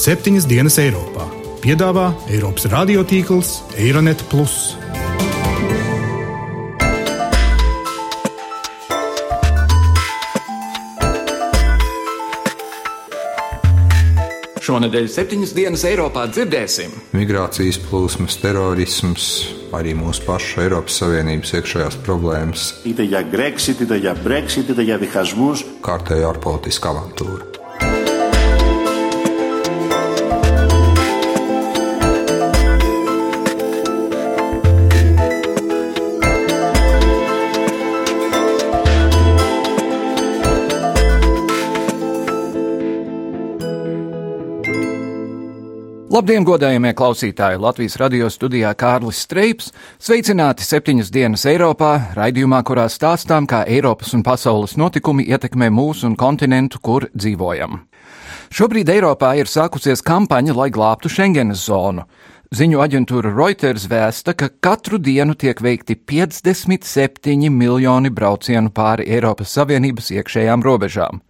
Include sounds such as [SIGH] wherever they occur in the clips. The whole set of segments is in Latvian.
septiņas dienas Eiropā. Piedāvā Eiropas radiotīkls Eironet. Šonadēļ septiņas dienas Eiropā dzirdēsim migrācijas plūsmas, terorisms, arī mūsu pašu Eiropas Savienības iekšējās problēmas. Ite ja Brexit, ite ja Brexit, ite ja dihasmus. Kārtēja ārpolitiska avantūra. Labdien, godājamie klausītāji! Latvijas radio studijā Kārlis Streips. Sveicināti septiņas dienas Eiropā, raidījumā, kurā stāstām, kā Eiropas un pasaules notikumi ietekmē mūsu un kontinentu, kur dzīvojam. Šobrīd Eiropā ir sākusies kampaņa, lai glābtu Schengenas zonu. Ziņu aģentūra Reuters vēsta, ka katru dienu tiek veikti 57 miljoni braucienu pāri Eiropas Savienības iekšējām robežām.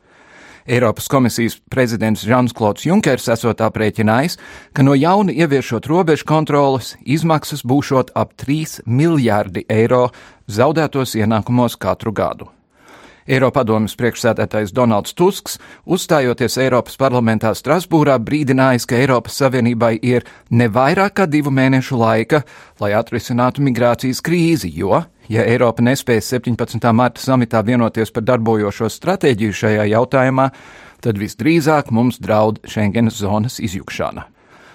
Eiropas komisijas prezidents Žans Klods Junkers esot aprēķinājis, ka no jauna ieviešot robežu kontrolas izmaksas būšot ap 3 miljārdi eiro zaudētos ienākumos katru gadu. Eiropadomas priekšsēdētājs Donalds Tusks, uzstājoties Eiropas parlamentā Strasbūrā, brīdinājis, ka Eiropas Savienībai ir ne vairāk kā divu mēnešu laika, lai atrisinātu migrācijas krīzi, jo, ja Eiropa nespēs 17. marta samitā vienoties par darbojošo stratēģiju šajā jautājumā, tad visdrīzāk mums draud Schengenas zonas izjukšana.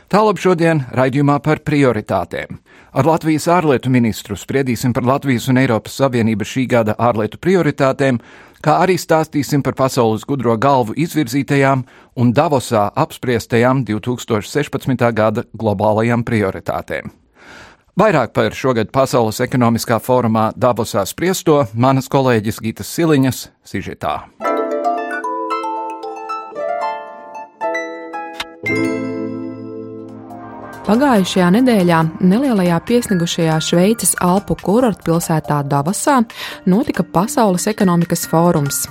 Tālāk šodien raidījumā par prioritātēm. Ar Latvijas ārlietu ministru spriedīsim par Latvijas un Eiropas Savienības šī gada ārlietu prioritātēm, kā arī stāstīsim par pasaules gudro galvu izvirzītajām un Davosā apspriestajām 2016. gada globālajām prioritātēm. Vairāk par šogad Pasaules ekonomiskā fórumā Davosā spriesto manas kolēģis Gitas Siliņas sižetā. Pagājušajā nedēļā nelielajā piesnigušajā Šveices Alpu kurortpilsētā Davosā notika Pasaules ekonomikas fórums.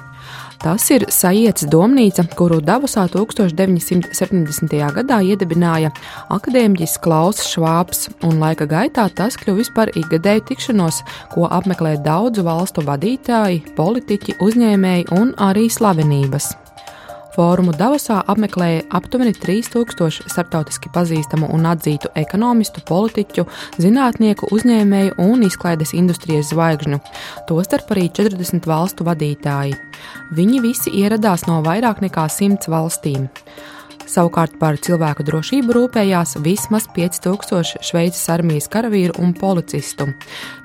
Tas ir sajietas domnīca, kuru Davosā 1970. gadā iedibināja akadēmiķis Klaus Švāps, un laika gaitā tas kļuvis par ikgadēju tikšanos, ko apmeklē daudzu valstu vadītāji, politiķi, uzņēmēji un arī slavenības. Fórumu Davosā apmeklēja aptuveni 3000 starptautiski pazīstamu un atzītu ekonomistu, politiķu, zinātnieku, uzņēmēju un izklaides industrijas zvaigžņu, tostarp arī 40 valstu vadītāji. Viņi visi ieradās no vairāk nekā 100 valstīm. Savukārt par cilvēku drošību rūpējās vismaz 5000 Šveices armijas karavīru un policistu.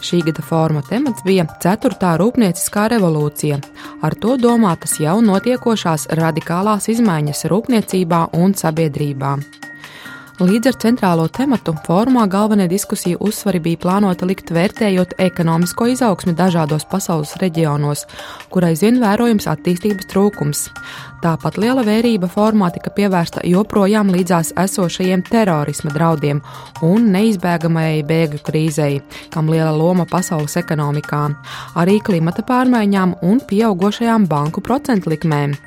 Šī gada fóruma temats bija 4. rūpnieciskā revolūcija. Ar to domātas jau notiekošās radikālās izmaiņas rūpniecībā un sabiedrībā. Līdz ar centrālo tematu fórumā galvenie diskusiju uzsvari bija plānota likt vērtējot ekonomisko izaugsmi dažādos pasaules reģionos, kur aizvien vērojams attīstības trūkums. Tāpat liela vērība formā tika pievērsta joprojām līdzās esošajiem terorisma draudiem un neizbēgamajai bēgļu krīzei, kam liela loma pasaules ekonomikā, arī klimata pārmaiņām un pieaugušajām banku procentu likmēm.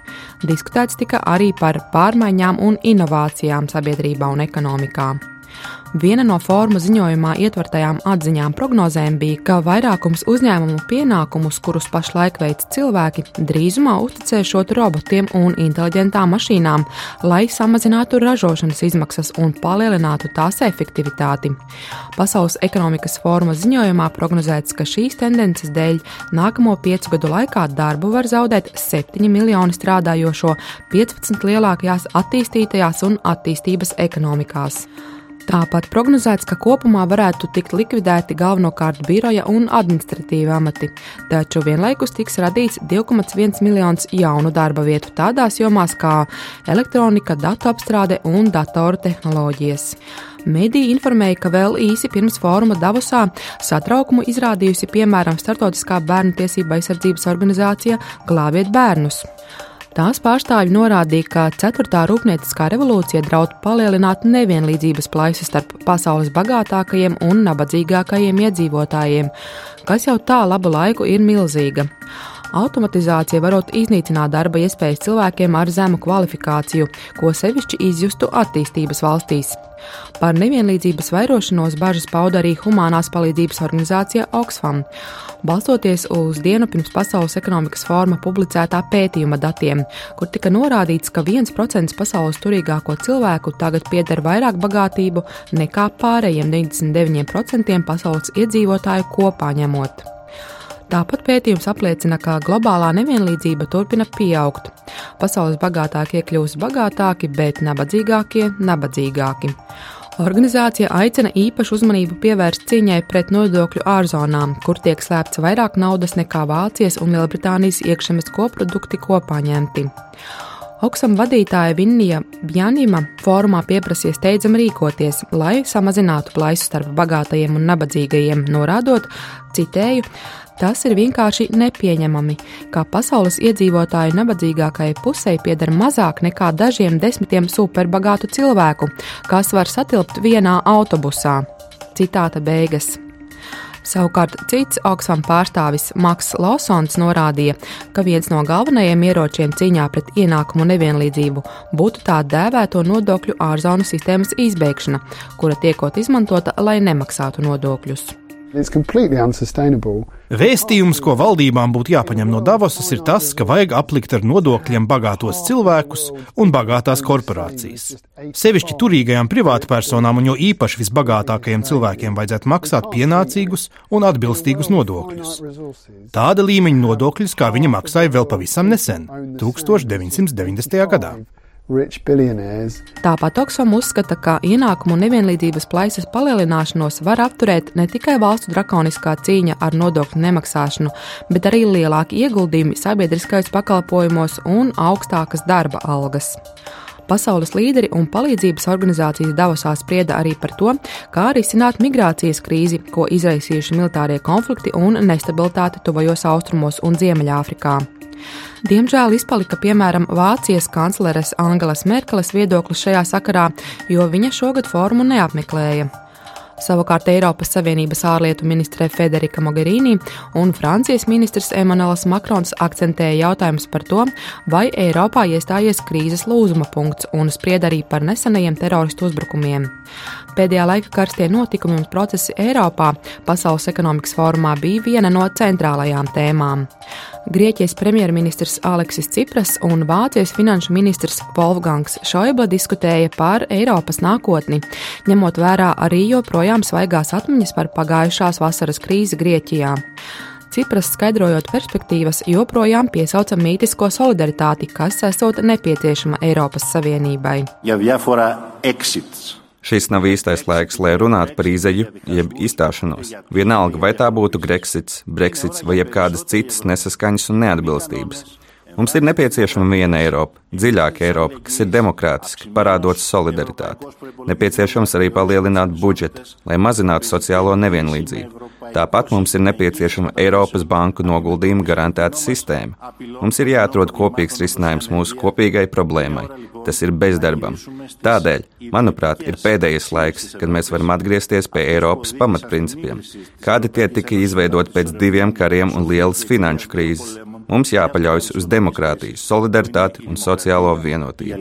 Diskutēts tika arī par pārmaiņām un inovācijām sabiedrībā un ekonomikā. Viena no formu ziņojumā ietvertajām atziņām prognozēm bija, ka vairākums uzņēmumu pienākumus, kurus pašlaik veic cilvēki, drīzumā uzticēšot robotiem un inteliģentām mašīnām, lai samazinātu ražošanas izmaksas un palielinātu tās efektivitāti. Pasaules ekonomikas forma ziņojumā prognozēts, ka šīs tendences dēļ nākamo piecu gadu laikā darbu var zaudēt 7 miljoni strādājošo 15 lielākajās attīstītajās un attīstības ekonomikās. Tāpat prognozēts, ka kopumā varētu tikt likvidēti galvenokārt biroja un administratīva amati, taču vienlaikus tiks radīts 2,1 miljonus jaunu darba vietu tādās jomās kā elektronika, datu apstrāde un datoru tehnoloģijas. Mediji informēja, ka vēl īsi pirms fóruma Davosā satraukumu izrādījusi piemēram Startautiskā bērnu tiesība aizsardzības organizācija Glābiet bērnus. Tās pārstāvji norādīja, ka 4. rūpnieciskā revolūcija draud palielināt nevienlīdzības plaisu starp pasaules bagātākajiem un nabadzīgākajiem iedzīvotājiem, kas jau tā labu laiku ir milzīga. Automatizācija varot iznīcināt darba iespējas cilvēkiem ar zemu kvalifikāciju, ko sevišķi izjustu attīstības valstīs. Par nevienlīdzības vairošanos bažas pauda arī humanās palīdzības organizācija Oxfam, balstoties uz dienu pirms Pasaules ekonomikas forma publicētā pētījuma datiem, kur tika norādīts, ka 1% pasaules turīgāko cilvēku tagad pieder vairāk bagātību nekā pārējiem 99% pasaules iedzīvotāju kopā ņemot. Tāpat pētījums apliecina, ka globālā nevienlīdzība turpina pieaugt. Pasaules bagātākie kļūst bagātāki, bet nabadzīgākie - nabadzīgāki. Organizācija aicina īpašu uzmanību pievērst cīņai pret nodokļu ārzonām, kur tiek slēpts vairāk naudas nekā Vācijas un Lielbritānijas iekšzemes koprodukti kopā ņemti. Oksam vadītāja Vinnija Bjanima fórumā pieprasīja steidzami rīkoties, lai samazinātu plaisu starp bagātajiem un nabadzīgajiem, norādot, citēju, Tas ir vienkārši nepieņemami, ka pasaules iedzīvotāju nabadzīgākajai pusē pieder mazāk nekā dažiem desmitiem superbagātu cilvēku, kas var satilpt vienā autobusā. Citāta beigas. Savukārt cits Oxfam pārstāvis Maks Lawsons norādīja, ka viens no galvenajiem ieročiem cīņā pret ienākumu nevienlīdzību būtu tā dēvēto nodokļu ārzonu sistēmas izbeigšana, kura tiekot izmantota, lai nemaksātu nodokļus. Vēstījums, ko valdībām būtu jāpaņem no Davosas, ir tas, ka vajag aplikt ar nodokļiem bagātos cilvēkus un bagātās korporācijas. Sevišķi turīgajām privātpersonām un jo īpaši visbagātākajiem cilvēkiem vajadzētu maksāt pienācīgus un atbilstīgus nodokļus. Tāda līmeņa nodokļus, kā viņi maksāja vēl pavisam nesen, 1990. gadā. Tāpat Oksfam uzskata, ka ienākumu nevienlīdzības plaisas palielināšanos var apturēt ne tikai valstu drakoniskā cīņa ar nodokļu nemaksāšanu, bet arī lielāki ieguldījumi sabiedriskajos pakalpojumos un augstākas darba algas. Pasaules līderi un palīdzības organizācijas Davosā sprieda arī par to, kā risināt migrācijas krīzi, ko izraisījuši militārie konflikti un nestabilitāte tuvajos austrumos un Ziemeļāfrikā. Diemžēl izpalika piemēram Vācijas kancleres Angelas Merkeles viedoklis šajā sakarā, jo viņa šogad formu neapmeklēja. Savukārt Eiropas Savienības ārlietu ministre Federika Mogherini un Francijas ministrs Emanuels Makrons akcentēja jautājumus par to, vai Eiropā iestājies krīzes lūzuma punkts un spried arī par nesenajiem teroristu uzbrukumiem. Pēdējā laika karstie notikumi un procesi Eiropā Pasaules ekonomikas fórumā bija viena no centrālajām tēmām. Grieķijas premjerministrs Aleksis Cipras un Vācijas finanšu ministrs Wolfgangs Šoibla diskutēja par Eiropas nākotni, ņemot vērā arī joprojām svaigās atmiņas par pagājušās vasaras krīzi Grieķijā. Cipras skaidrojot perspektīvas, joprojām piesauca mītisko solidaritāti, kas esot nepieciešama Eiropas Savienībai. Ja Šis nav īstais laiks, lai runātu par izeju, jeb izstāšanos. Vienalga, vai tā būtu Brexits, Brexits vai jebkādas citas nesaskaņas un neatbilstības. Mums ir nepieciešama viena Eiropa, dziļāka Eiropa, kas ir demokrātiska, parādot solidaritāti. Nepieciešams arī palielināt budžetu, lai mazinātu sociālo nevienlīdzību. Tāpat mums ir nepieciešama Eiropas banku noguldījuma garantēta sistēma. Mums ir jāatrod kopīgs risinājums mūsu kopīgai problēmai. Tas ir bezdarbam. Tādēļ, manuprāt, ir pēdējais laiks, kad mēs varam atgriezties pie Eiropas pamatprincipiem. Kādi tie tika izveidoti pēc diviem kariem un lielas finanšu krīzes? Mums jāpaļaujas uz demokrātiju, solidaritāti un sociālo vienotību.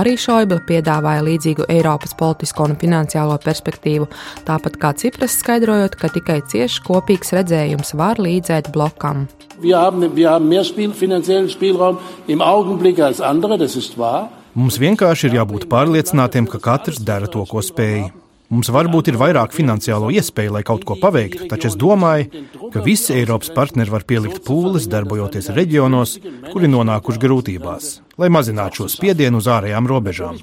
Arī Šoibla piedāvāja līdzīgu Eiropas politisko un finansiālo perspektīvu, tāpat kā Cipras skaidrojot, ka tikai cieši kopīgs redzējums var līdzēt blokam. Wir haben, wir haben mehr Spiel, finanziellen Spielraum im Augenblick als andere, das ist wahr. Mums vienkārši ir jābūt pārliecinātiem, ka katrs dara to, ko spēj. Mums varbūt ir vairāk finansiālo iespēju, lai kaut ko paveiktu, taču es domāju, ka visi Eiropas partneri var pielikt pūles, darbojoties reģionos, kuri nonākuši grūtībās, lai mazinātu šo spiedienu uz ārējām robežām.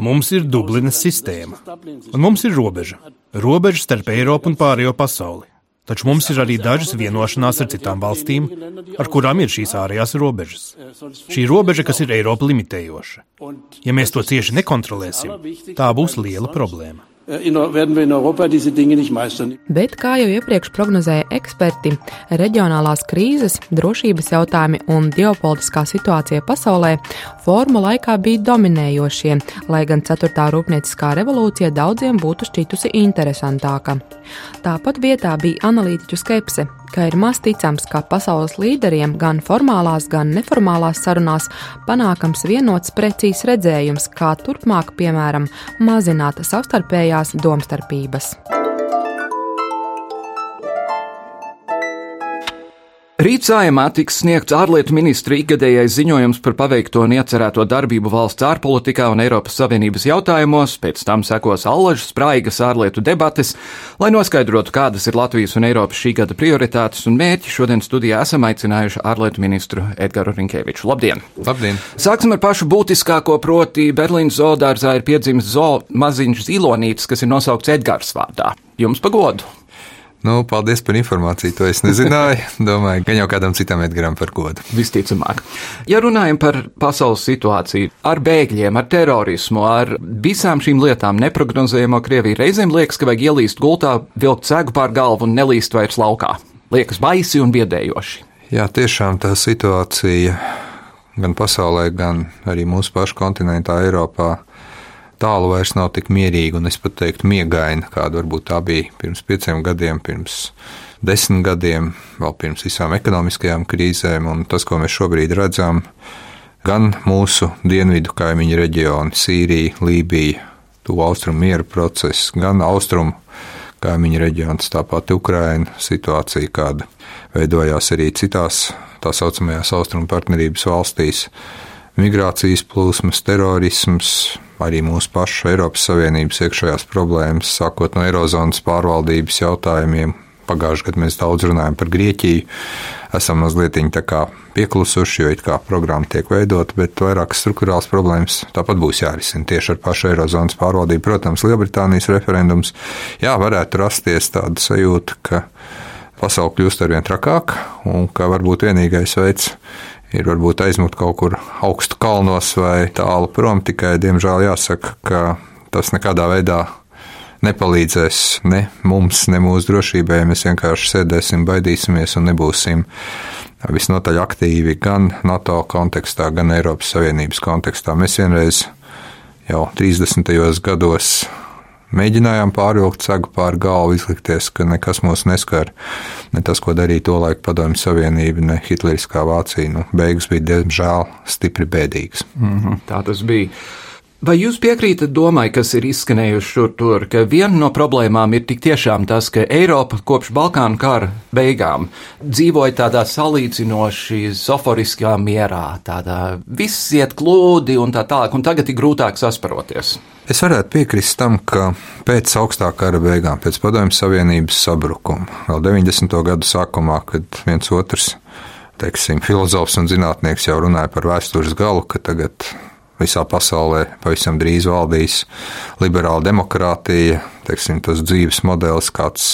Mums ir Dublinas sistēma, un mums ir robeža. Robeža starp Eiropu un pārējo pasauli. Taču mums ir arī dažas vienošanās ar citām valstīm, ar kurām ir šīs ārējās robežas. Šī robeža, kas ir Eiropa limitējoša. Ja mēs to cieši nekontrolēsim, tā būs liela problēma. Äh, werden wir in Europa diese Dinge nicht meistern. Bet, kā jau iepriekš prognozēja eksperti, reģionālās krīzes, drošības jautājumi un ģeopolitiskā situācija pasaulē formu laikā bija dominējošie, lai gan 4. rūpnieciskā revolūcija daudziem būtu šķitusi interesantāka. Tāpat vietā bija analītiķu skepse, ka ir maz ticams, ka pasaules līderiem gan formālās, gan neformālās sarunās panākams vienots precīzs redzējums, kā turpmāk, piemēram, mazināt savstarpējās domstarpības. Rīt sājumā tiks sniegts ārlietu ministra ikgadējais ziņojums par paveikto un iecerēto darbību valsts ārpolitikā un Eiropas Savienības jautājumos, pēc tam sekos allažas spraigas ārlietu debates, lai noskaidrotu, kādas ir Latvijas un Eiropas šī gada prioritātes un mērķi. Šodien studijā esam aicinājuši ārlietu ministru Edgaru Rinkēviču. Labdien! Labdien! Sāksim ar pašu būtiskāko, proti Berlīnas zoodārzā ir piedzimis zoo maziņš zilonītis, kas ir nosaukts Edgars vārdā. Jums pagodu! Nu, paldies par informāciju. To es nezināju. [LAUGHS] Domāju, ka jau kādam citam Edgars par godu. Visticamāk. Ja runājam par pasaules situāciju, ar bēgļiem, ar terorismu, ar visām šīm lietām, neparedzējamo Krieviju, reizēm liekas, ka vajag ielīst gultā, vilkt cegu pār galvu un nelīst vairs laukā. Liekas baisi un biedējoši. Jā, tiešām tā situācija gan pasaulē, gan arī mūsu pašu kontinentā, Eiropā tālu vairs nav tik mierīga un es pat teiktu miegaina, kāda varbūt tā bija pirms pieciem gadiem, pirms desmit gadiem, vēl pirms visām ekonomiskajām krīzēm. Un tas, ko mēs šobrīd redzam, gan mūsu dienvidu kaimiņu reģioni, Sīrija, Lībija, tuvu austrumu miera process, gan austrumu kaimiņu reģions, tāpat Ukraina situācija, kāda veidojās arī citās tā saucamajās austrumu partnerības valstīs migrācijas plūsmas, terorisms, arī mūsu pašu Eiropas Savienības iekšējās problēmas, sākot no Eirozonas pārvaldības jautājumiem. Pagājušajā gadā mēs daudz runājam par Grieķiju. Esam mazliet pieklusuši, jo it kā programma tiek veidota, bet vairākas struktūrāls problēmas tāpat būs jārisina tieši ar pašu Eirozonas pārvaldību. Protams, Lielbritānijas referendums, jā, varētu rasties tāda sajūta, ka pasaule kļūst arvien trakāka un ka varbūt vienīgais veids, ir varbūt aizmukt kaut kur augstu kalnos vai tālu prom. Tikai, diemžēl, jāsaka, ka tas nekādā veidā nepalīdzēs ne mums, ne mūsu drošībai. Mēs vienkārši sēdēsim, baidīsimies un nebūsim visnotaļ aktīvi gan NATO kontekstā, gan Eiropas Savienības kontekstā. Mēs vienreiz jau 30. gados Mēģinājām pārvilkt segu pāri galvu, izlikties, ka nekas mūs neskar. Ne tas, ko darīja to laiku Padomju Savienība, ne Hitleriskā Vācija. Nu, beigas bija, diemžēl, stipri bēdīgas. Mm -hmm, tā tas bija. Vai jūs piekrītat domai, kas ir izskanējuši šur tur, ka viena no problēmām ir tik tiešām tas, ka Eiropa kopš Balkānu kara beigām dzīvoja tādā salīdzinoši soforiskā mierā, tādā viss iet glūdi un tā tālāk, un tagad ir grūtāk sasparoties? Es varētu piekrist tam, ka pēc augstā kara beigām, pēc Padomju Savienības sabrukuma, vēl 90. gadu sākumā, kad viens otrs teiksim, filozofs un zinātnieks jau runāja par vēstures galu, ka tagad visā pasaulē pavisam drīz valdīs liberāla demokrātija, teiksim, tas dzīves modelis, kāds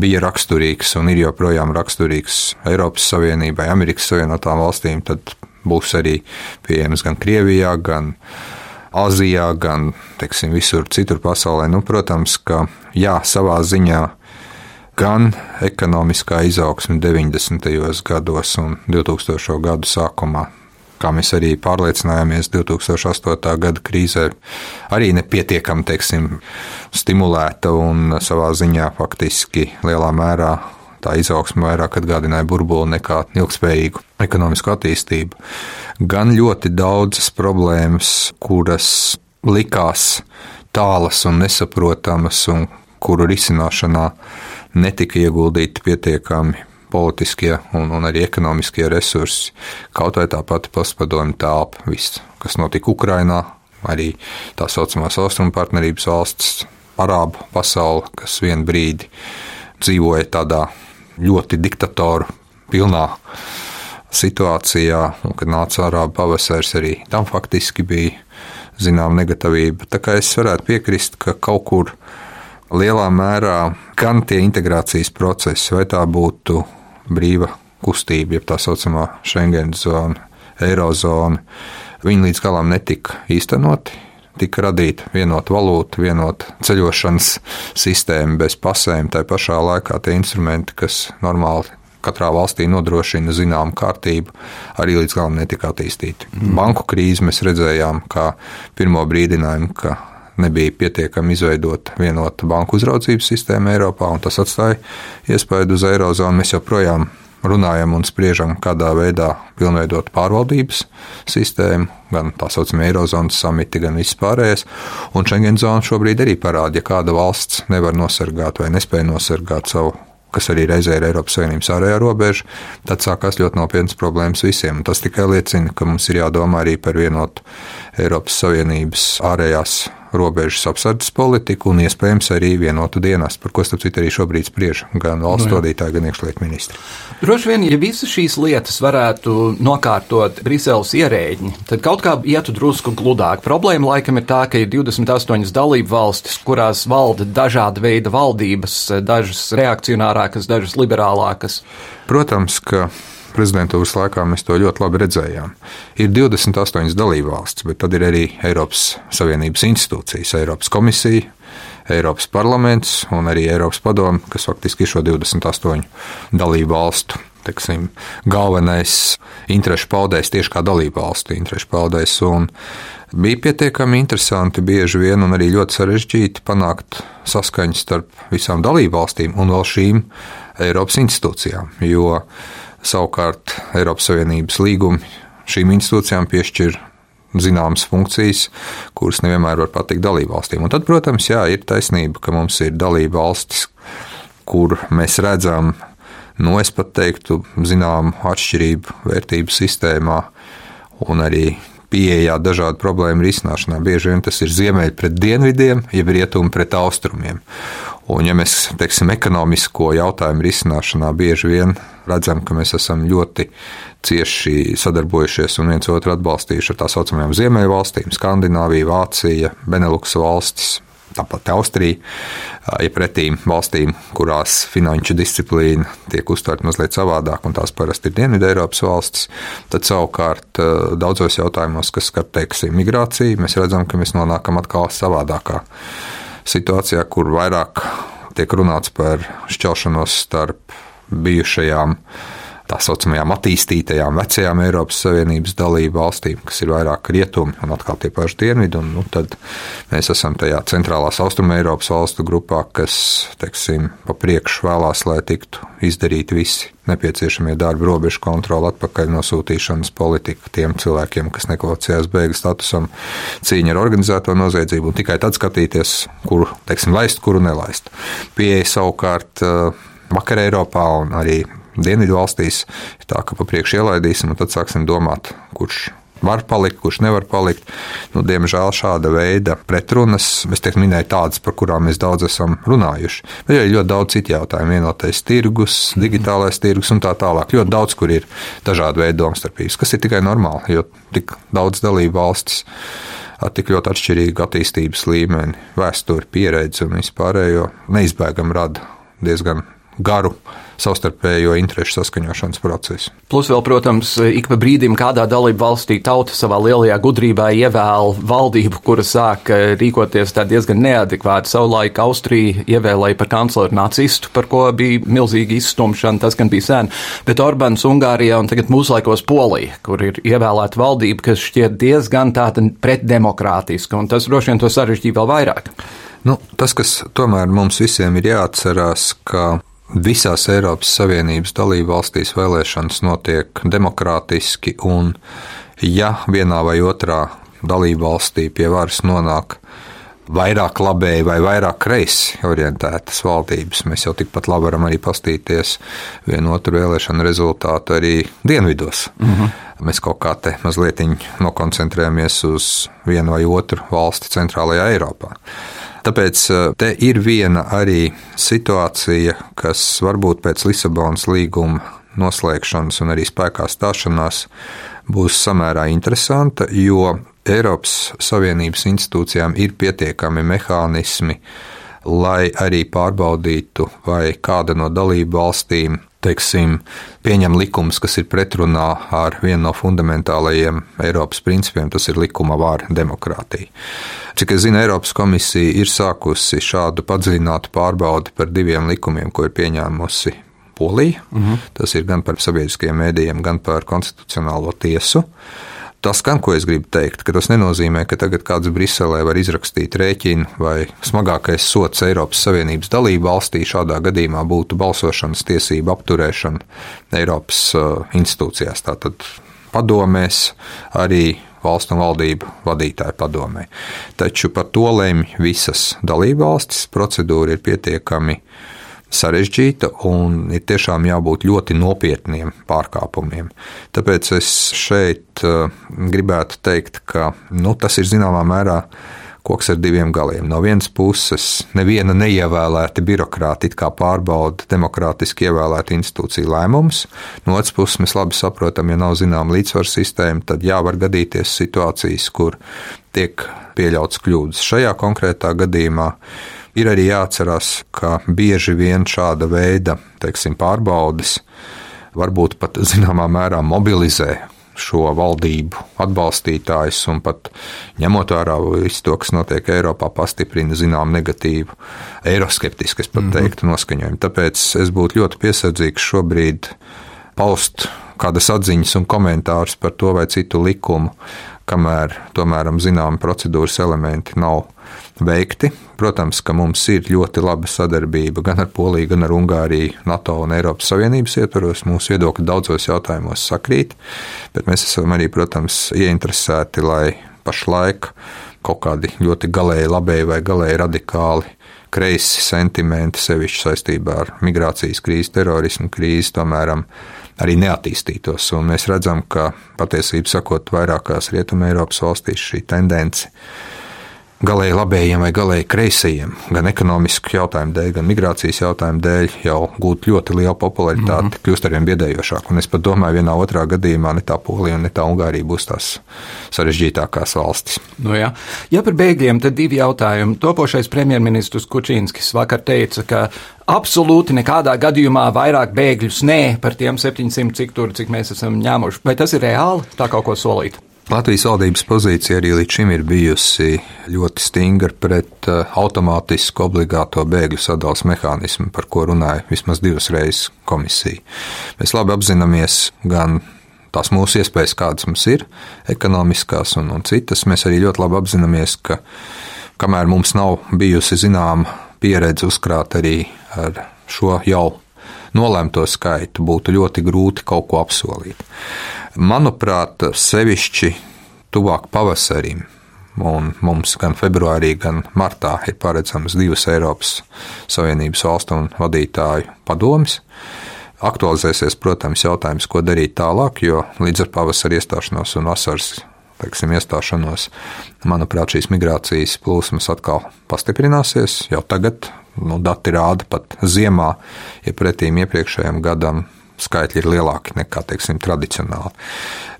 bija raksturīgs un ir joprojām raksturīgs Eiropas Savienībai, Amerikas Savienotām valstīm, tad būs arī pieejams gan Krievijā, gan Azijā, gan teiksim, visur citur pasaulē. Nu, protams, ka jā, savā ziņā gan ekonomiskā izaugsme 90. gados un 2000. gadu sākumā kā mēs arī pārliecinājāmies 2008. gada krīzē, arī nepietiekami teiksim, stimulēta un savā ziņā faktiski lielā mērā tā izaugsme vairāk atgādināja burbuli nekā ilgspējīgu ekonomisku attīstību. Gan ļoti daudzas problēmas, kuras likās tālas un nesaprotamas, un kuru risināšanā netika ieguldīti pietiekami politiskie un, un arī ekonomiskie resursi, kaut vai tā pati postpadomju telpa, viss, kas notika Ukrainā, arī tā saucamās austrumu partnerības valsts, arābu pasaule, kas vienu brīdi dzīvoja tādā ļoti diktatoru pilnā situācijā, un kad nāca arābu pavasaris, arī tam faktiski bija zinām negatīvība. Tā kā es varētu piekrist, ka kaut kur lielā mērā gan tie integrācijas procesi, vai tā būtu brīva kustība, jeb tā saucamā Schengen zona, Eirozona, viņi līdz galam netika īstenoti. Tika radīta vienota valūta, vienota ceļošanas sistēma bez pasēm. Tā pašā laikā tie instrumenti, kas normāli katrā valstī nodrošina zināmu kārtību, arī līdz galam netika attīstīti. Mm. Banku krīzi mēs redzējām kā pirmo brīdinājumu, ka nebija pietiekami izveidota vienota banku uzraudzības sistēma Eiropā, un tas atstāja iespaidu uz Eirozonu. Mēs joprojām runājam un spriežam, kādā veidā pilnveidot pārvaldības sistēmu, gan tā saucamie Eirozonas samiti, gan viss pārējais. Un Schengen zona šobrīd arī parāda, ja kāda valsts nevar nosargāt vai nespēja nosargāt savu kas arī reizē ir Eiropas Savienības ārējā robeža, tad sākās ļoti nopietnas problēmas visiem. Un tas tikai liecina, ka mums ir jādomā arī par vienotu Eiropas Savienības ārējās robežas apsardzes politiku un iespējams arī vienotu dienestu, par ko starp citu arī šobrīd spriež gan valsts no, nu vadītāji, gan iekšlietu ministri. Droši vien, ja visas šīs lietas varētu nokārtot Briseles ierēģi, tad kaut kā ietu drusku gludāk. Problēma laikam ir tā, ka ir 28 dalību valstis, kurās valda dažāda veida valdības, dažas reakcionārākas, dažas liberālākas. Protams, ka prezidentūras laikā mēs to ļoti labi redzējām. Ir 28 dalībvalstis, bet tad ir arī Eiropas Savienības institūcijas, Eiropas komisija, Eiropas parlaments un arī Eiropas padome, kas faktiski ir šo 28 dalībvalstu teksim, galvenais interešu paudējs tieši kā dalību valstu interešu paudējs. Bija pietiekami interesanti bieži vien un arī ļoti sarežģīti panākt saskaņu starp visām dalību valstīm un vēl šīm Eiropas institūcijām. Jo Savukārt Eiropas Savienības līgumi šīm institūcijām piešķir zināmas funkcijas, kuras nevienmēr var patikt dalībvalstīm. Un tad, protams, jā, ir taisnība, ka mums ir dalība valstis, kur mēs redzam, nu, es pat teiktu, zināmu atšķirību vērtību sistēmā un arī pieejā dažādu problēmu risināšanā. Bieži vien tas ir ziemeļi pret dienvidiem, jeb rietumi pret austrumiem. Un, ja mēs teiksim, ekonomisko jautājumu risināšanā bieži vien redzam, ka mēs esam ļoti cieši sadarbojušies un viens otru atbalstījuši ar tā saucamajām Ziemeļvalstīm, Skandināviju, Vācija, Beneluks valstis. Tāpat Austrija, ja pretīm valstīm, kurās finanšu disciplīna tiek uztverta mazliet savādāk, un tās parasti ir Dienvidu Eiropas valstis, tad savukārt daudzos jautājumos, kas skar teiksim, migrāciju, mēs redzam, ka mēs nonākam atkal savādākā situācijā, kur vairāk tiek runāts par šķelšanos starp bijušajām tā saucamajām attīstītajām vecajām Eiropas Savienības dalību valstīm, kas ir vairāk rietumi un atkal tie paši dienvidi. Un, nu, tad mēs esam tajā centrālās austrumē Eiropas valstu grupā, kas, teiksim, pa priekšu vēlās, lai tiktu izdarīti visi nepieciešamie darbi, robežu kontroli, atpakaļ nosūtīšanas politika tiem cilvēkiem, kas nekvalificējās bēgļu statusam, cīņa ar organizēto noziedzību un tikai tad skatīties, kuru, teiksim, laist, kuru nelaist. Pieeja savukārt Vakar Eiropā un arī Dienvidu valstīs ir tā, ka pa priekšu ielaidīsim, un tad sāksim domāt, kurš var palikt, kurš nevar palikt. Nu, diemžēl šāda veida pretrunas, es teiktu, minēju tādas, par kurām mēs daudz esam runājuši. Bet ir ļoti daudz citu jautājumu. Vienotais tirgus, digitālais tirgus un tā tālāk. Ļoti daudz, kur ir dažādi veidi domstarpības, kas ir tikai normāli, jo tik daudz dalību valstis ar tik ļoti atšķirīgu attīstības līmeni, vēsturi, pieredzi un vispārējo neizbēgami rada diezgan garu savstarpējo interešu saskaņošanas procesu. Plus, vēl, protams, ik pa brīdim kādā dalību valstī tauta savā lielajā gudrībā ievēl valdību, kura sāk eh, rīkoties diezgan neadekvāti. Savulaik Austrija ievēlēja par kancleru nacistu, par ko bija milzīga izstumšana, tas gan bija sen, bet Orbāns Ungārijā un tagad mūslaikos Polija, kur ir ievēlēta valdība, kas šķiet diezgan tāda pretdemokrātiska, un tas droši vien to sarežģīja vēl vairāk. Nu, tas, kas tomēr mums visiem ir jāatcerās, ka Visās Eiropas Savienības dalību valstīs vēlēšanas notiek demokrātiski, un ja vienā vai otrā dalību valstī pie varas nonāk vairāk labēji vai vairāk kreisi orientētas valdības. Mēs jau tikpat labi varam arī pastīties vienu otru vēlēšanu rezultātu arī dienvidos. Mm -hmm. Mēs kaut kā te mazliet nokoncentrējamies uz vienu vai otru valsti centrālajā Eiropā. Tāpēc eh, te ir viena arī situācija, kas varbūt pēc Lisabonas līguma noslēgšanas un arī spēkā stāšanās būs samērā interesanta, jo Eiropas Savienības institūcijām ir pietiekami mehānismi, lai arī pārbaudītu, vai kāda no dalību valstīm teiksim, pieņem likumus, kas ir pretrunā ar vienu no fundamentālajiem Eiropas principiem, tas ir likuma vāra demokrātija. Cik es zinu, Eiropas komisija ir sākusi šādu padziļinātu pārbaudi par diviem likumiem, ko ir pieņēmusi Polija. Uh -huh. Tas ir gan par sabiedriskajiem mēdījiem, gan par konstitucionālo tiesu. Tas, gan, ko es gribu teikt, ka tas nenozīmē, ka tagad kāds Briselē var izrakstīt rēķinu, vai smagākais sots Eiropas Savienības dalību valstī šādā gadījumā būtu balsošanas tiesību apturēšana Eiropas uh, institūcijās, tātad padomēs, arī valstu un valdību vadītāju padomē. Taču par to lemj visas dalību valstis. Procedūra ir pietiekami uh, sarežģīta un ir tiešām jābūt ļoti nopietniem pārkāpumiem. Tāpēc es šeit uh, gribētu teikt, ka nu, tas ir zināmā mērā koks ar diviem galiem. No vienas puses, neviena neievēlēta birokrāta it kā pārbauda demokrātiski ievēlētu institūciju lēmumus. No otras puses, mēs labi saprotam, ja nav zināma līdzsvaru sistēma, tad jā, var gadīties situācijas, kur tiek pieļauts kļūdas. Šajā konkrētā gadījumā Ir arī jāatcerās, ka bieži vien šāda veida teiksim, pārbaudes varbūt pat zināmā mērā mobilizē šo valdību atbalstītājus, un pat ņemot vērā visu to, kas notiek Eiropā, pastiprina zinām negatīvu, eiroskeptisku, es pat mhm. teiktu, noskaņojumu. Tāpēc es būtu ļoti piesardzīgs šobrīd paust kādas atziņas un komentārus par to vai citu likumu, kamēr tomēr zinām procedūras elementi nav veikti. Protams, ka mums ir ļoti laba sadarbība gan ar Poliju, gan ar Ungāriju, NATO un Eiropas Savienības ietvaros. Mūsu viedokļi daudzos jautājumos sakrīt, bet mēs esam arī, protams, ieinteresēti, lai pašlaik kaut kādi ļoti galēji labēji vai galēji radikāli kreisi sentimenti, sevišķi saistībā ar migrācijas krīzi, terorismu krīzi, tomēr arī neattīstītos. Un mēs redzam, ka patiesībā sakot, vairākās Rietumē Eiropas valstīs šī tendence galēji labējiem vai galēji kreisajiem, gan ekonomisku jautājumu dēļ, gan migrācijas jautājumu dēļ, jau gūt ļoti lielu popularitāti, mm -hmm. kļūst arvien biedējošāk. Un es pat domāju, vienā otrā gadījumā ne tā Polija ne tā Ungārija būs tās sarežģītākās valstis. Nu jā. ja par bēgļiem, tad divi jautājumi. Topošais premjerministrs Kučīnskis vakar teica, ka absolūti nekādā gadījumā vairāk bēgļus nē par tiem 700, cik tur, cik mēs esam ņēmuši. Vai tas ir reāli tā kaut ko solīt? Latvijas valdības pozīcija arī līdz šim ir bijusi ļoti stingra pret uh, automātisku obligāto bēgļu sadalījuma mehānismu, par ko runāja vismaz divas reizes komisija. Mēs labi apzināmies gan tās mūsu iespējas, kādas mums ir, ekonomiskās un, un citas. Mēs arī ļoti labi apzināmies, ka kamēr mums nav bijusi zināma pieredze uzkrāt arī ar šo jau nolemto skaitu, būtu ļoti grūti kaut ko apsolīt. Manuprāt, sevišķi tuvāk pavasarim. Un mums gan februārī, gan martā ir paredzamas divas Eiropas Savienības valstu un vadītāju padomas. Aktualizēsies, protams, jautājums, ko darīt tālāk, jo līdz ar pavasara iestāšanos un vasaras teiksim, iestāšanos, manuprāt, šīs migrācijas plūsmas atkal pastiprināsies. Jau tagad nu, dati rāda, pat ziemā, ja pretīm iepriekšējiem gadam skaitļi ir lielāki nekā teiksim, tradicionāli.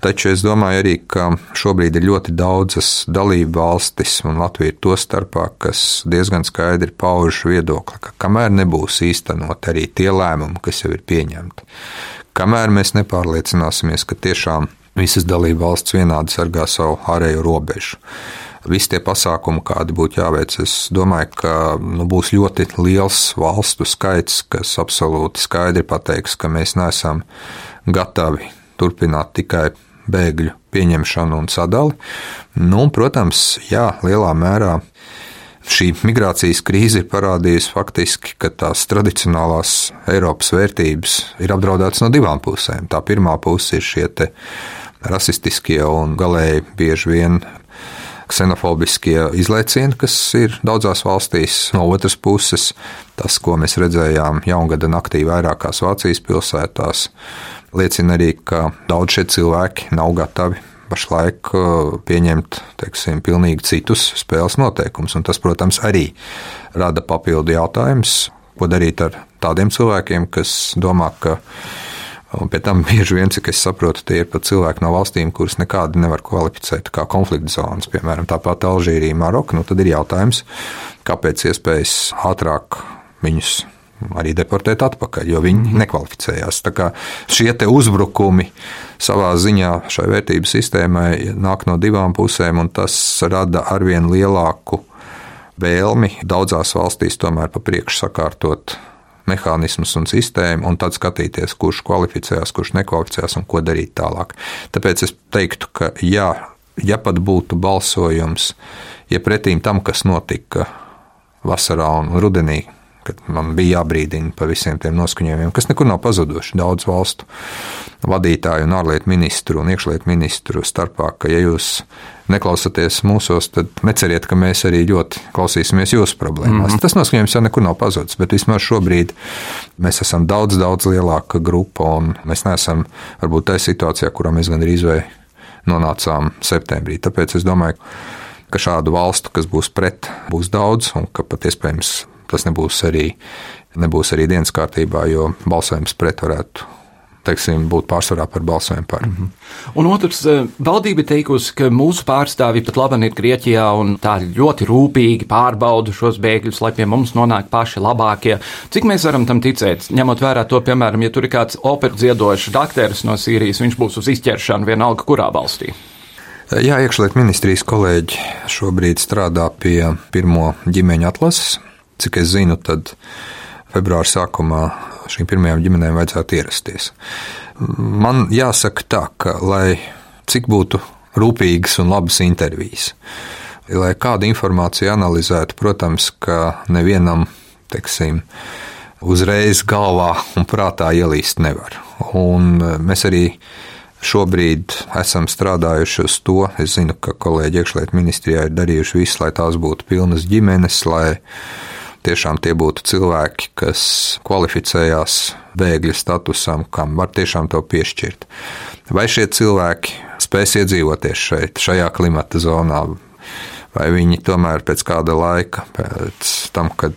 Taču es domāju arī, ka šobrīd ir ļoti daudzas dalību valstis, un Latvija ir to starpā, kas diezgan skaidri pauž viedokli, ka kamēr nebūs īstenot arī tie lēmumi, kas jau ir pieņemti, kamēr mēs nepārliecināsimies, ka tiešām visas dalību valsts vienādi sargā savu ārējo robežu visi tie pasākumi, kādi būtu jāveic, es domāju, ka nu, būs ļoti liels valstu skaits, kas absolūti skaidri pateiks, ka mēs neesam gatavi turpināt tikai bēgļu pieņemšanu un sadali. Nu, protams, jā, lielā mērā šī migrācijas krīze ir parādījusi faktiski, ka tās tradicionālās Eiropas vērtības ir apdraudētas no divām pusēm. Tā pirmā puse ir šie rasistiskie un galēji bieži vien ksenofobiskie izlaicieni, kas ir daudzās valstīs. No otras puses, tas, ko mēs redzējām jaungada naktī vairākās Vācijas pilsētās, liecina arī, ka daudz šie cilvēki nav gatavi pašlaik uh, pieņemt teiksim, pilnīgi citus spēles noteikumus. Tas, protams, arī rada papildu jautājumus, ko darīt ar tādiem cilvēkiem, kas domā, ka Un pie tam bieži vien, cik es saprotu, tie ir pat cilvēki no valstīm, kuras nekādi nevar kvalificēt kā konflikta zonas, piemēram, tāpat Alžīrija, Maroka. Nu, tad ir jautājums, kāpēc iespējas ātrāk viņus arī deportēt atpakaļ, jo viņi mhm. nekvalificējās. Tā kā šie uzbrukumi savā ziņā šai vērtību sistēmai nāk no divām pusēm, un tas rada arvien lielāku vēlmi daudzās valstīs tomēr pa priekšu sakārtot mehānismus un sistēmu, un tad skatīties, kurš kvalificējās, kurš nekvalificējās un ko darīt tālāk. Tāpēc es teiktu, ka jā, ja pat būtu balsojums, ja pretīm tam, kas notika vasarā un rudenī, kad man bija jābrīdina par visiem tiem noskaņojumiem, kas nekur nav pazuduši. Daudz valstu vadītāju un ārlietu ministru un iekšlietu ministru starpā, ka, ja jūs neklausāties mūsos, tad neceriet, ka mēs arī ļoti klausīsimies jūsu problēmās. Mm -hmm. Tas noskaņojums jau nekur nav pazudis, bet vismaz šobrīd mēs esam daudz, daudz lielāka grupa un mēs neesam varbūt tajā situācijā, kurā mēs gandrīz vai nonācām septembrī. Tāpēc es domāju, ka šādu valstu, kas būs pret, būs daudz un ka pat iespējams tas nebūs arī, nebūs arī dienas kārtībā, jo balsojums pret varētu teiksim, būt pārsvarā par balsojumu par. Mm -hmm. Un otrs, eh, valdība teikusi, ka mūsu pārstāvji pat labi ir Grieķijā un tā ļoti rūpīgi pārbauda šos bēgļus, lai pie mums nonāk paši labākie. Cik mēs varam tam ticēt? Ņemot vērā to, piemēram, ja tur ir kāds operas dziedošs dakteris no Sīrijas, viņš būs uz izķeršanu vienalga kurā valstī. Jā, iekšlietu ministrijas kolēģi šobrīd strādā pie pirmo ģimeņa atlases Cik es zinu, tad februāra sākumā šīm pirmajām ģimenēm vajadzētu ierasties. Man jāsaka tā, ka lai cik būtu rūpīgas un labas intervijas, lai kādu informāciju analizētu, protams, ka nevienam, teiksim, uzreiz galvā un prātā ielīst nevar. Un mēs arī šobrīd esam strādājuši uz to. Es zinu, ka kolēģi iekšlietu ministrijā ir darījuši visu, lai tās būtu pilnas ģimenes, lai tiešām tie būtu cilvēki, kas kvalificējās bēgļa statusam, kam var tiešām to piešķirt. Vai šie cilvēki spēs iedzīvoties šeit, šajā klimata zonā, vai viņi tomēr pēc kāda laika, pēc tam, kad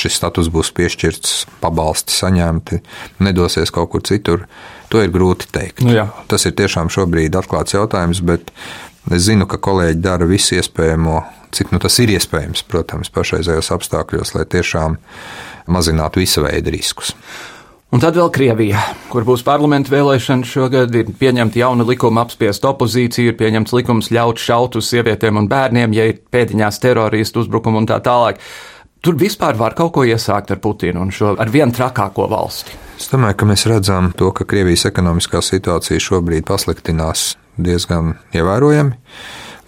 šis status būs piešķirts, pabalsti saņemti, nedosies kaut kur citur, to ir grūti teikt. Nu, jā. Tas ir tiešām šobrīd atklāts jautājums, bet es zinu, ka kolēģi dara visu iespējamo cik nu, tas ir iespējams, protams, pašreizējos apstākļos, lai tiešām mazinātu visu veidu riskus. Un tad vēl Krievija, kur būs parlamenta vēlēšanas šogad, ir pieņemta jauna likuma apspiest opozīciju, ir pieņemts likums ļaut šaut uz sievietēm un bērniem, ja ir pēdiņās teroristu uzbrukumu un tā tālāk. Tur vispār var kaut ko iesākt ar Putinu un šo ar vienu trakāko valsti. Es domāju, ka mēs redzam to, ka Krievijas ekonomiskā situācija šobrīd pasliktinās diezgan ievērojami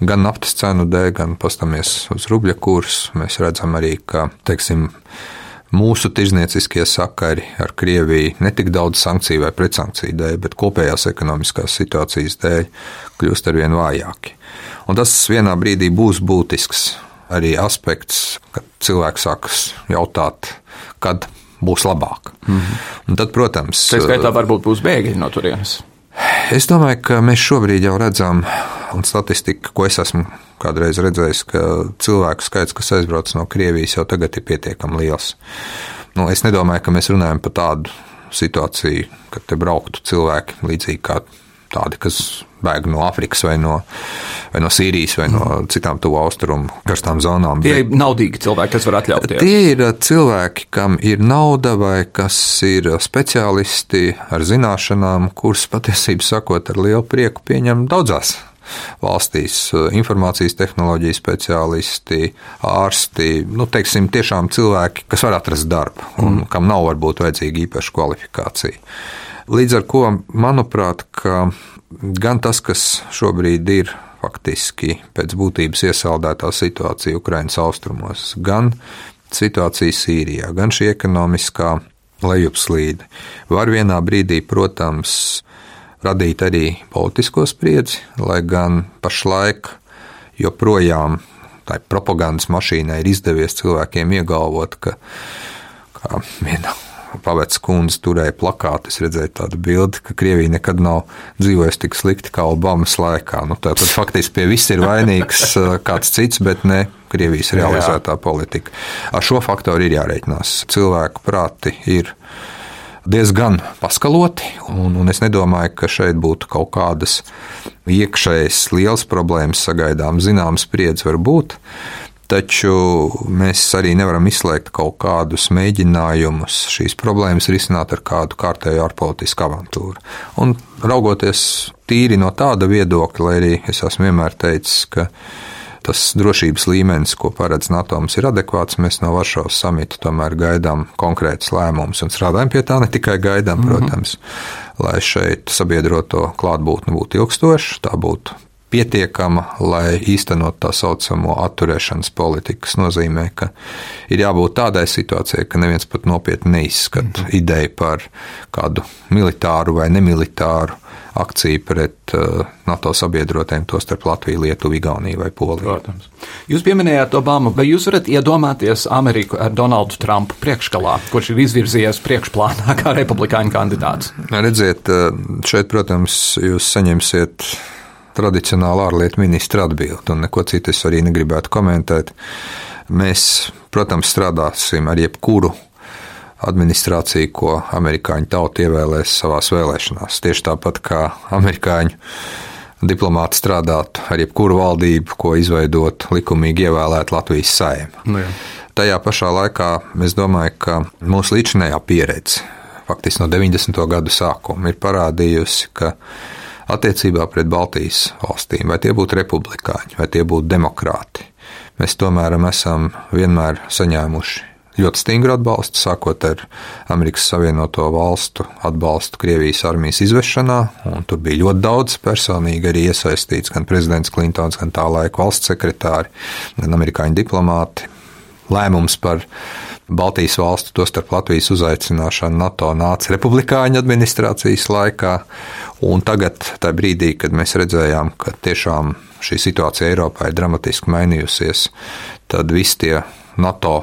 gan naftas cenu dēļ, gan pastamies uz rubļa kursu. Mēs redzam arī, ka teiksim, mūsu tirznieciskie sakari ar Krieviju ne tik daudz sankciju vai pretsankciju dēļ, bet kopējās ekonomiskās situācijas dēļ kļūst ar vien vājāki. Un tas vienā brīdī būs būtisks arī aspekts, kad cilvēks sāks jautāt, kad būs labāk. Mm -hmm. Un tad, protams, tā skaitā varbūt būs bēgļi no turienes. Es domāju, ka mēs šobrīd jau redzam, un statistika, ko es esmu kādreiz redzējis, ka cilvēku skaits, kas aizbrauc no Krievijas, jau tagad ir pietiekami liels. Nu, es nedomāju, ka mēs runājam par tādu situāciju, ka te brauktu cilvēki līdzīgi kā tādi, kas bēg no Āfrikas vai no, vai no Sīrijas vai no citām tuvu austrumu karstām zonām. Tie ir naudīgi cilvēki, kas var atļauties. Tie ir cilvēki, kam ir nauda vai kas ir speciālisti ar zināšanām, kurus patiesībā sakot ar lielu prieku pieņem daudzās valstīs informācijas tehnoloģiju speciālisti, ārsti, nu, teiksim, tiešām cilvēki, kas var atrast darbu un mm. kam nav varbūt vajadzīga īpaša kvalifikācija. Līdz ar to, manuprāt, gan tas, kas šobrīd ir faktiski pēc būtības iesaldētā situācija Ukraiņas austrumos, gan situācija Sīrijā, gan šī ekonomiskā lejupslīde, var vienā brīdī, protams, radīt arī politisko spriedzi, lai gan pašlaik joprojām tai propagandas mašīnai ir izdevies cilvēkiem iegalvot, ka kā viena Pavets kundze turēja plakātu. Es redzēju tādu bildi, ka Krievija nekad nav dzīvojusi tik slikti kā Obamas laikā. Nu, Tātad faktiski pie viss ir vainīgs [LAUGHS] kāds cits, bet ne Krievijas realizētā politika. Ar šo faktoru ir jārēķinās. Cilvēku prāti ir diezgan paskaloti, un, un es nedomāju, ka šeit būtu kaut kādas iekšējas liels problēmas sagaidām. Zināms, spriedzi var būt, taču mēs arī nevaram izslēgt kaut kādus mēģinājumus šīs problēmas risināt ar kādu kārtēju ārpolitisku avantūru. Un raugoties tīri no tāda viedokļa, lai arī es esmu vienmēr teicis, ka tas drošības līmenis, ko paredz NATO, ir adekvāts. Mēs no Varšavas samita tomēr gaidām konkrētus lēmumus un strādājam pie tā, ne tikai gaidām, mm -hmm. protams, lai šeit sabiedroto klātbūtne būtu ilgstoša, tā būtu pietiekama, lai īstenot tā saucamo atturēšanas politiku. Tas nozīmē, ka ir jābūt tādai situācijai, ka neviens pat nopietni neizskata mm -hmm. ideju par kādu militāru vai nemilitāru akciju pret uh, NATO sabiedrotiem, tostarp Latviju, Lietuvu, Igauniju vai Poliju. Protams. Jūs pieminējāt Obamu, vai jūs varat iedomāties Ameriku ar Donaldu Trumpu priekšgalā, kurš ir izvirzījies priekšplānā kā republikāņu kandidāts? Redziet, uh, šeit, protams, jūs saņemsiet tradicionāli ārlietu ministra atbildi, un neko citu es arī negribētu komentēt. Mēs, protams, strādāsim ar jebkuru administrāciju, ko amerikāņu tauta ievēlēs savās vēlēšanās. Tieši tāpat kā amerikāņu diplomāti strādātu ar jebkuru valdību, ko izveidot likumīgi ievēlēt Latvijas saima. Nu, jā. Tajā pašā laikā es domāju, ka mūsu līdzinējā pieredze, faktiski no 90. gadu sākuma, ir parādījusi, ka attiecībā pret Baltijas valstīm, vai tie būtu republikāņi, vai tie būtu demokrāti. Mēs tomēr esam vienmēr saņēmuši ļoti stingru atbalstu, sākot ar Amerikas Savienoto Valstu atbalstu Krievijas armijas izvešanā. Tur bija ļoti daudz personīgi arī iesaistīts gan prezidents Klintons, gan tā laika valsts sekretāri, gan amerikāņu diplomāti. Lēmums par Baltijas valstu, tostarp Latvijas uzaicināšanu NATO nāca republikāņu administrācijas laikā, un tagad, tajā brīdī, kad mēs redzējām, ka tiešām šī situācija Eiropā ir dramatiski mainījusies, tad visi tie NATO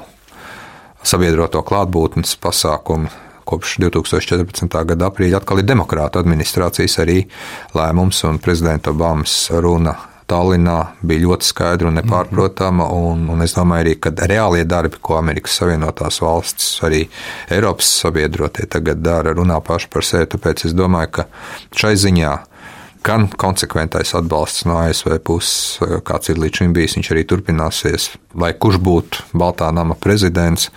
sabiedroto klātbūtnes pasākumi kopš 2014. gada aprīļa atkal ir demokrāta administrācijas arī lēmums un prezidenta Obamas runa Tallinā bija ļoti skaidra un nepārprotama. Un, un es domāju, arī, ka reālie darbi, ko Amerikas Savienotās valstis, arī Eiropas sabiedrotie tagad dara, runā paši par sevi. Tāpēc es domāju, ka šai ziņā gan konsekventais atbalsts no ASV puses, kāds ir līdz šim bijis, viņš arī turpināsies. Lai kurš būtu Baltā nama prezidents,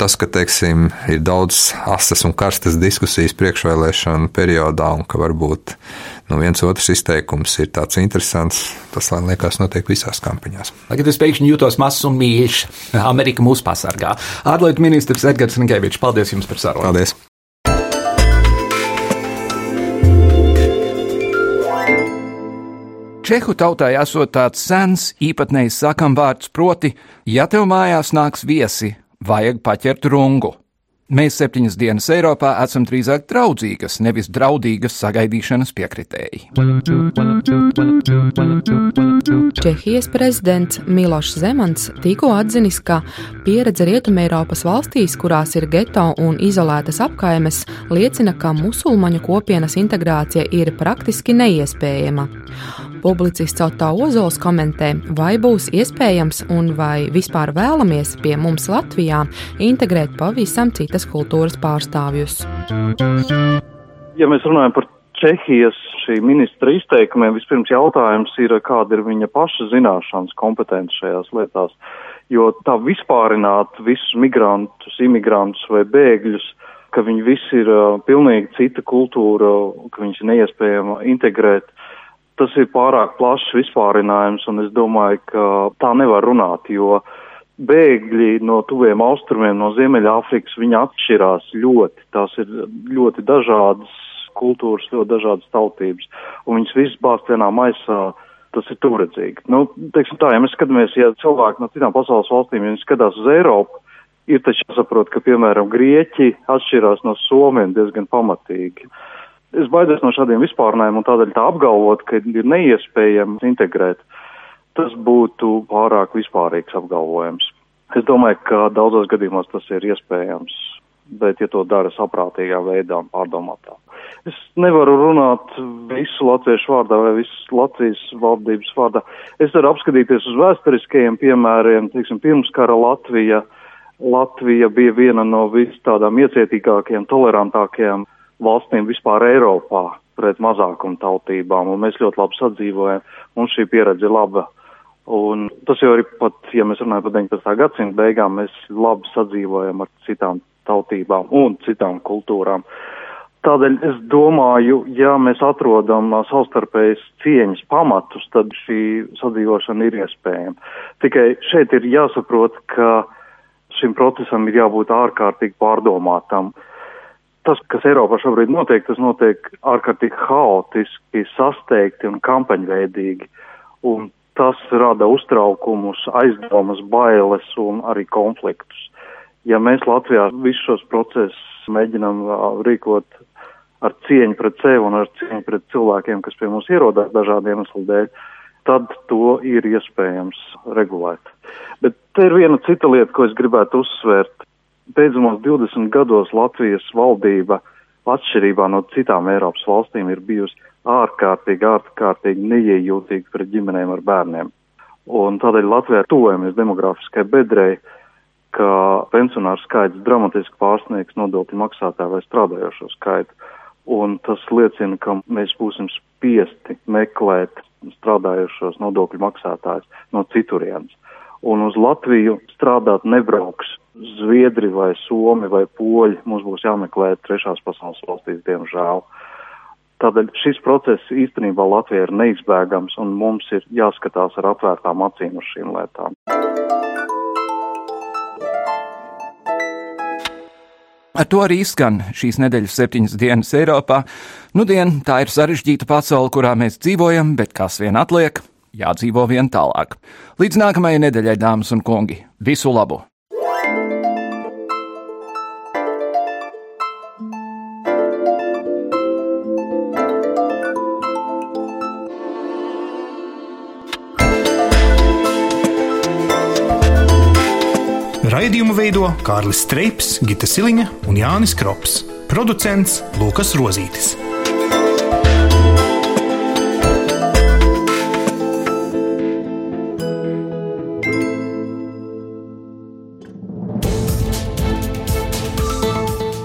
tas, ka teiksim, ir daudz asas un karstas diskusijas priekšvēlēšanu periodā, un ka varbūt nu, viens otrs izteikums ir tāds interesants, tas liekas, notiek visās kampaņās. Tagad es pēkšņi jūtos mazs un mīļš. Amerika mūs pasargā. Ārlietu ministrs Edgars Rinkevičs, paldies jums par sarunu. Paldies! Čehu tautai esot tāds sens, īpatnējs sakamvārds, proti, ja tev mājās nāks viesi, vajag paķert rungu. Mēs septiņas dienas Eiropā esam drīzāk draudzīgas, nevis draudīgas sagaidīšanas piekritēji. Čehijas prezidents Milošs Zemans tikko atzinis, ka pieredze Rietumēropas valstīs, kurās ir geto un izolētas apkaimes, liecina, ka musulmaņu kopienas integrācija ir praktiski neiespējama. Publicists Otto Ozols komentē, vai būs iespējams un vai vispār vēlamies pie mums Latvijā integrēt pavisam citas kultūras pārstāvjus. Ja mēs runājam par Čehijas šī ministra izteikumiem, vispirms jautājums ir, kāda ir viņa paša zināšanas kompetence šajās lietās. Jo tā vispārināt visus migrantus, imigrantus vai bēgļus, ka viņi visi ir uh, pilnīgi cita kultūra, ka viņus ir neiespējama integrēt, tas ir pārāk plašs vispārinājums, un es domāju, ka tā nevar runāt, jo bēgļi no tuviem austrumiem, no Ziemeļāfrikas, viņi atšķirās ļoti. Tās ir ļoti dažādas kultūras, ļoti dažādas tautības, un viņas visas bāzt vienā maisā. Tas ir turedzīgi. Nu, teiksim tā, ja mēs skatāmies, ja cilvēki no citām pasaules valstīm, ja viņi skatās uz Eiropu, ir taču jāsaprot, ka, piemēram, Grieķi atšķirās no Somiem diezgan pamatīgi. Uh, Es baidos no šādiem vispārnēm un tādēļ tā apgalvot, ka ir neiespējams integrēt. Tas būtu pārāk vispārīgs apgalvojums. Es domāju, ka daudzos gadījumos tas ir iespējams, bet ja to dara saprātīgā veidā un pārdomātā. Es nevaru runāt visu latviešu vārdā vai visu Latvijas valdības vārdā. Es varu apskatīties uz vēsturiskajiem piemēriem, teiksim, pirms kara Latvija. Latvija bija viena no vis tādām iecietīgākajām, tolerantākajām valstīm vispār Eiropā pret mazākumu tautībām, un mēs ļoti labi sadzīvojam, un šī pieredze ir laba. Un tas jau ir pat, ja mēs runājam par 19. gadsimta beigām, mēs labi sadzīvojam ar citām tautībām un citām kultūrām. Tādēļ es domāju, ja mēs atrodam savstarpējas cieņas pamatus, tad šī sadzīvošana ir iespējama. Tikai šeit ir jāsaprot, ka šim procesam ir jābūt ārkārtīgi pārdomātam. Tas, kas Eiropā šobrīd notiek, tas notiek ārkārtīgi haotiski, sasteigti un kampaņveidīgi. Un tas rada uztraukumus, aizdomas, bailes un arī konfliktus. Ja mēs Latvijā visus šos procesus mēģinām rīkot ar cieņu pret sevi un ar cieņu pret cilvēkiem, kas pie mums ierodās dažādiem iemeslu dēļ, tad to ir iespējams regulēt. Bet te ir viena cita lieta, ko es gribētu uzsvērt. Beidzamos 20 gados Latvijas valdība, atšķirībā no citām Eiropas valstīm, ir bijusi ārkārtīgi, ārkārtīgi neiejūtīga pret ģimenēm ar bērniem. Un tādēļ Latvijā tuvojamies demografiskai bedrei, ka pensionāru skaits dramatiski pārsniegs nodokļu maksātāju vai strādājošo skaitu un tas liecina, ka mēs būsim spiesti meklēt strādājušos nodokļu maksātājus no citurienes. Un uz Latviju strādāt nebrauks Zviedri vai Somi vai Poļi, mums būs jāmeklē trešās pasaules valstīs, diemžēl. Tādēļ šis process īstenībā Latvijā ir neizbēgams un mums ir jāskatās ar atvērtām acīm uz šīm lietām. Ar to arī skan šīs nedēļas septiņas dienas Eiropā. Nudien tā ir sarežģīta pasaule, kurā mēs dzīvojam, bet kas vien atliek, jādzīvo vien tālāk. Līdz nākamajai nedēļai, dāmas un kungi, visu labu! Raidījumu veido Kārlis Streips, Gita Siliņa un Jānis Krops. Producents Lukas Rozītis.